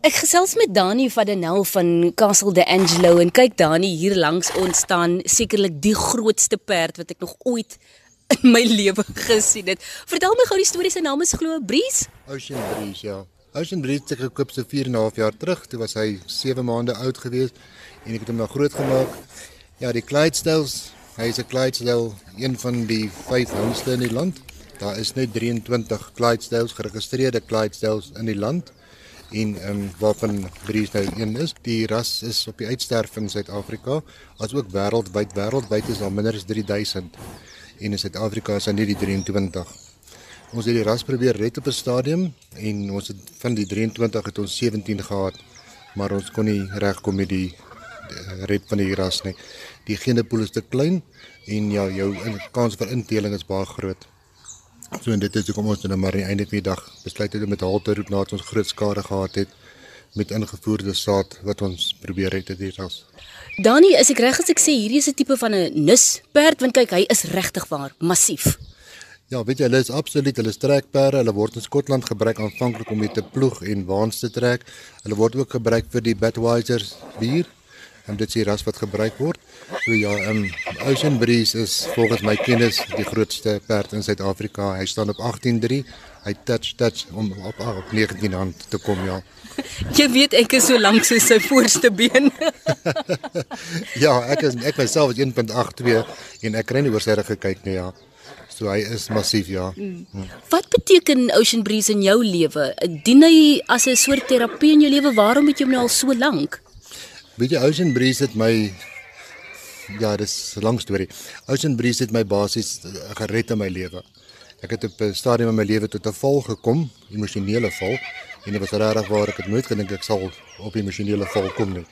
Ek gesels met Dani van Denel van Castle de Angelo en kyk Dani hier langs ons staan sekerlik die grootste perd wat ek nog ooit in my lewe gesien het. Vertel my gou die storie se naam is glo Breeze. Ocean Breeze, ja. Ocean Breeze het ek gekoop so 4 en 'n half jaar terug. Toe was hy 7 maande oud geweest en ek het hom nou groot gemaak. Ja, die Clydesdales, hy is 'n Clydesdale, een van die 5 houndste in die land. Daar is net 23 Clydesdales geregistreerde Clydesdales in die land en ehm um, waarvan Breeze nou een is. Die ras is op die uitsterf in Suid-Afrika, asook wêreldwyd. Wêreldwyd is daar minder as 3000 en in Suid-Afrika is daar net die 23. Ons het die ras probeer red op 'n stadium en ons het van die 23 het ons 17 gehad, maar ons kon nie regkom met die red van die ras nie. Die genepool is te klein en ja, jou kans vir inteling is baie groot. So en dit is hoekom ons nou maar aan die einde van die dag besluit het om met halte roep nadat ons groot skade gehad het met ingevoerde saad wat ons probeer het dit ras. Dani, is ek reg as ek sê hierdie is 'n tipe van 'n nis perd want kyk hy is regtig waar massief. Ja, weet jy, hulle is absoluut, hulle trekperde. Hulle word in Skotland gebruik aanvanklik om mee te ploeg en waans te trek. Hulle word ook gebruik vir die Budweiser bier en dit is die ras wat gebruik word. So ja, um Ocean Breeze is volgens my kennis die grootste perd in Suid-Afrika. Hy staan op 18.3. Hy touch touch om op op 19 hand te kom ja. Jy weet ek is so lank so sy voorste been. ja, ek is ek myself is 1.82 en ek kry nie oor sy rug gekyk nie ja. So hy is massief ja. Mm. Wat beteken Ocean Breeze in jou lewe? Dien hy as 'n soort terapie in jou lewe? Waarom het jy hom nou al so lank? Weet jy Ocean Breeze het my ja, dis 'n lang storie. Ocean Breeze het my basies gered in my lewe. Ek het op 'n stadium in my lewe tot 'n val gekom, emosionele val, en dit was regtig waar ek het nooit gedink ek sal op 'n emosionele val kom nie.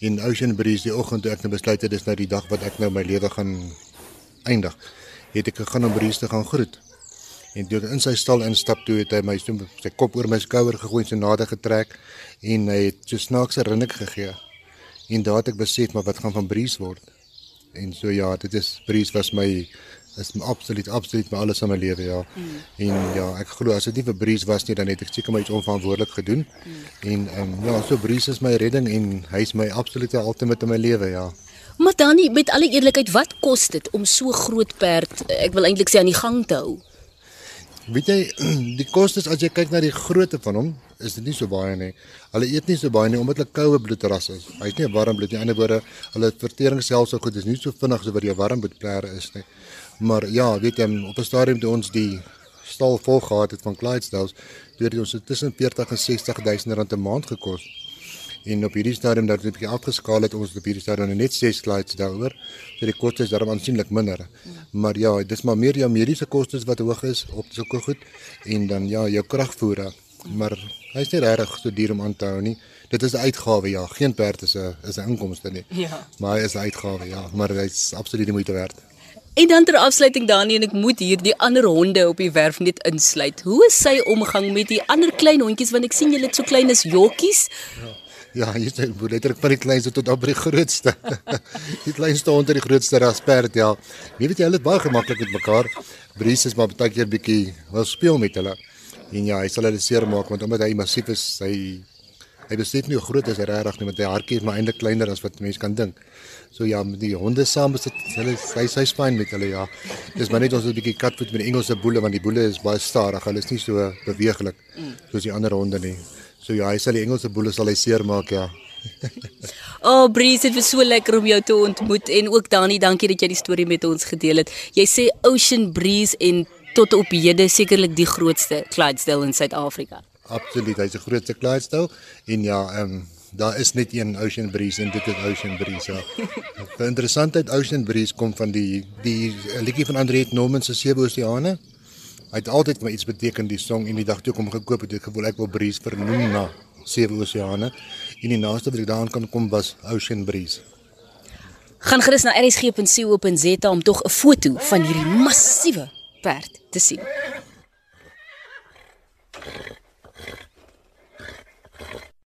In Ocean Breeze die oggend toe ek nou besluit het dis nou die dag wat ek nou my lewe gaan eindig, het ek gegaan om Breeze te gaan groet. En toe ek in sy stal instap toe het hy my so sy kop oor my skouer gegooi en so nader getrek en hy het so snaakse rinnik gegee. En daad ek besef maar wat gaan van Breeze word. En so ja, dit is Breeze was my is absoluut absoluut my alles in my lewe ja. Mm. En ja, ek glo as dit nie vir Breeze was nie dan het ek seker my iets onverantwoordelik gedoen. Mm. En ehm um, ja, so Breeze is my redding en hy is my absolute ultimate in my lewe ja. Maar dan met alle eerlikheid, wat kos dit om so groot perd, ek wil eintlik sê aan die gang te hou? Weet jy, die kostes as jy kyk na die grootte van hom, is dit nie so baie nie. Hulle eet nie so baie nie omdat hulle koue bloedras is. Hy's nie 'n warm bloed nie. In ander woorde, hulle verteringsself so goed is nie so vinnig so wat die warm bloedperde is nie. Maar ja, weet jy, op 'n stadium toe ons die stal vol gehad het van Clydesdales, het ons tussen 40 en 60 000 rand 'n maand gekos. En op hierdie stadium dat dit 'n bietjie afgeskaal het, ons op hierdie stadium net 6 Clydes daaroor. So die kostes is daarom aansienlik minder. Ja. Maar ja, dis maar meer jou mediese kostes wat hoog is op sulke goed en dan ja, jou kragvoere. Maar hy's nie regtig so duur om aan te hou nie. Dit is 'n uitgawe ja, geen perd is 'n is 'n inkomste nie. Ja. Maar hy is 'n uitgawe ja, maar hy's absoluut die moeite werd. En dan ter afsluiting Dani en ek moet hier die ander honde op die werf net insluit. Hoe is sy omgang met die ander klein hondjies want ek sien julle het so klein as jokkies? Ja. Ja, jy sê letterlik van die kleinste tot op die grootste. die kleinste hond is die grootste rasperd, ja. Jy weet jy hulle is baie gemaklik met mekaar. Breeze is maar baie keer bietjie wil speel met hulle. En ja, hy sal hulle seermaak want omdat hy massief is, hy hy besef nie hoe groot is hy regtig nie, want hy hartjie is maar eintlik kleiner as wat mense kan dink. So ja, met die honde saam is dit hulle hy sy spyn met hulle ja. Dis maar net ons 'n bietjie katvoet met die Engelse boele want die boele is baie stadig. Hulle is nie so beweeglik soos die ander honde nie. So ja, hy sal die Engelse boele sal hy seermaak ja. oh Breeze, dit was so lekker om jou te ontmoet en ook Dani, dankie dat jy die storie met ons gedeel het. Jy sê Ocean Breeze en tot op hede sekerlik die grootste Clydesdale in Suid-Afrika. Absoluut, hy's die grootste Clydesdale en ja, ehm um, daar is net een Ocean Breeze en dit is Ocean Breeze. Ja. Interessantheid Ocean Breeze kom van die die liedjie van Andreet Norman se Sewe Oseane. Hy het altyd vir my iets beteken die song en die dag toe ek hom gekoop het, ek gevoel ek wil Breeze vernoem na Sewe Oseane. En die naaste wat ek daaraan kan kom was Ocean Breeze. Gaan gerus na rsg.co.za om tog 'n foto van hierdie massiewe perd te sien.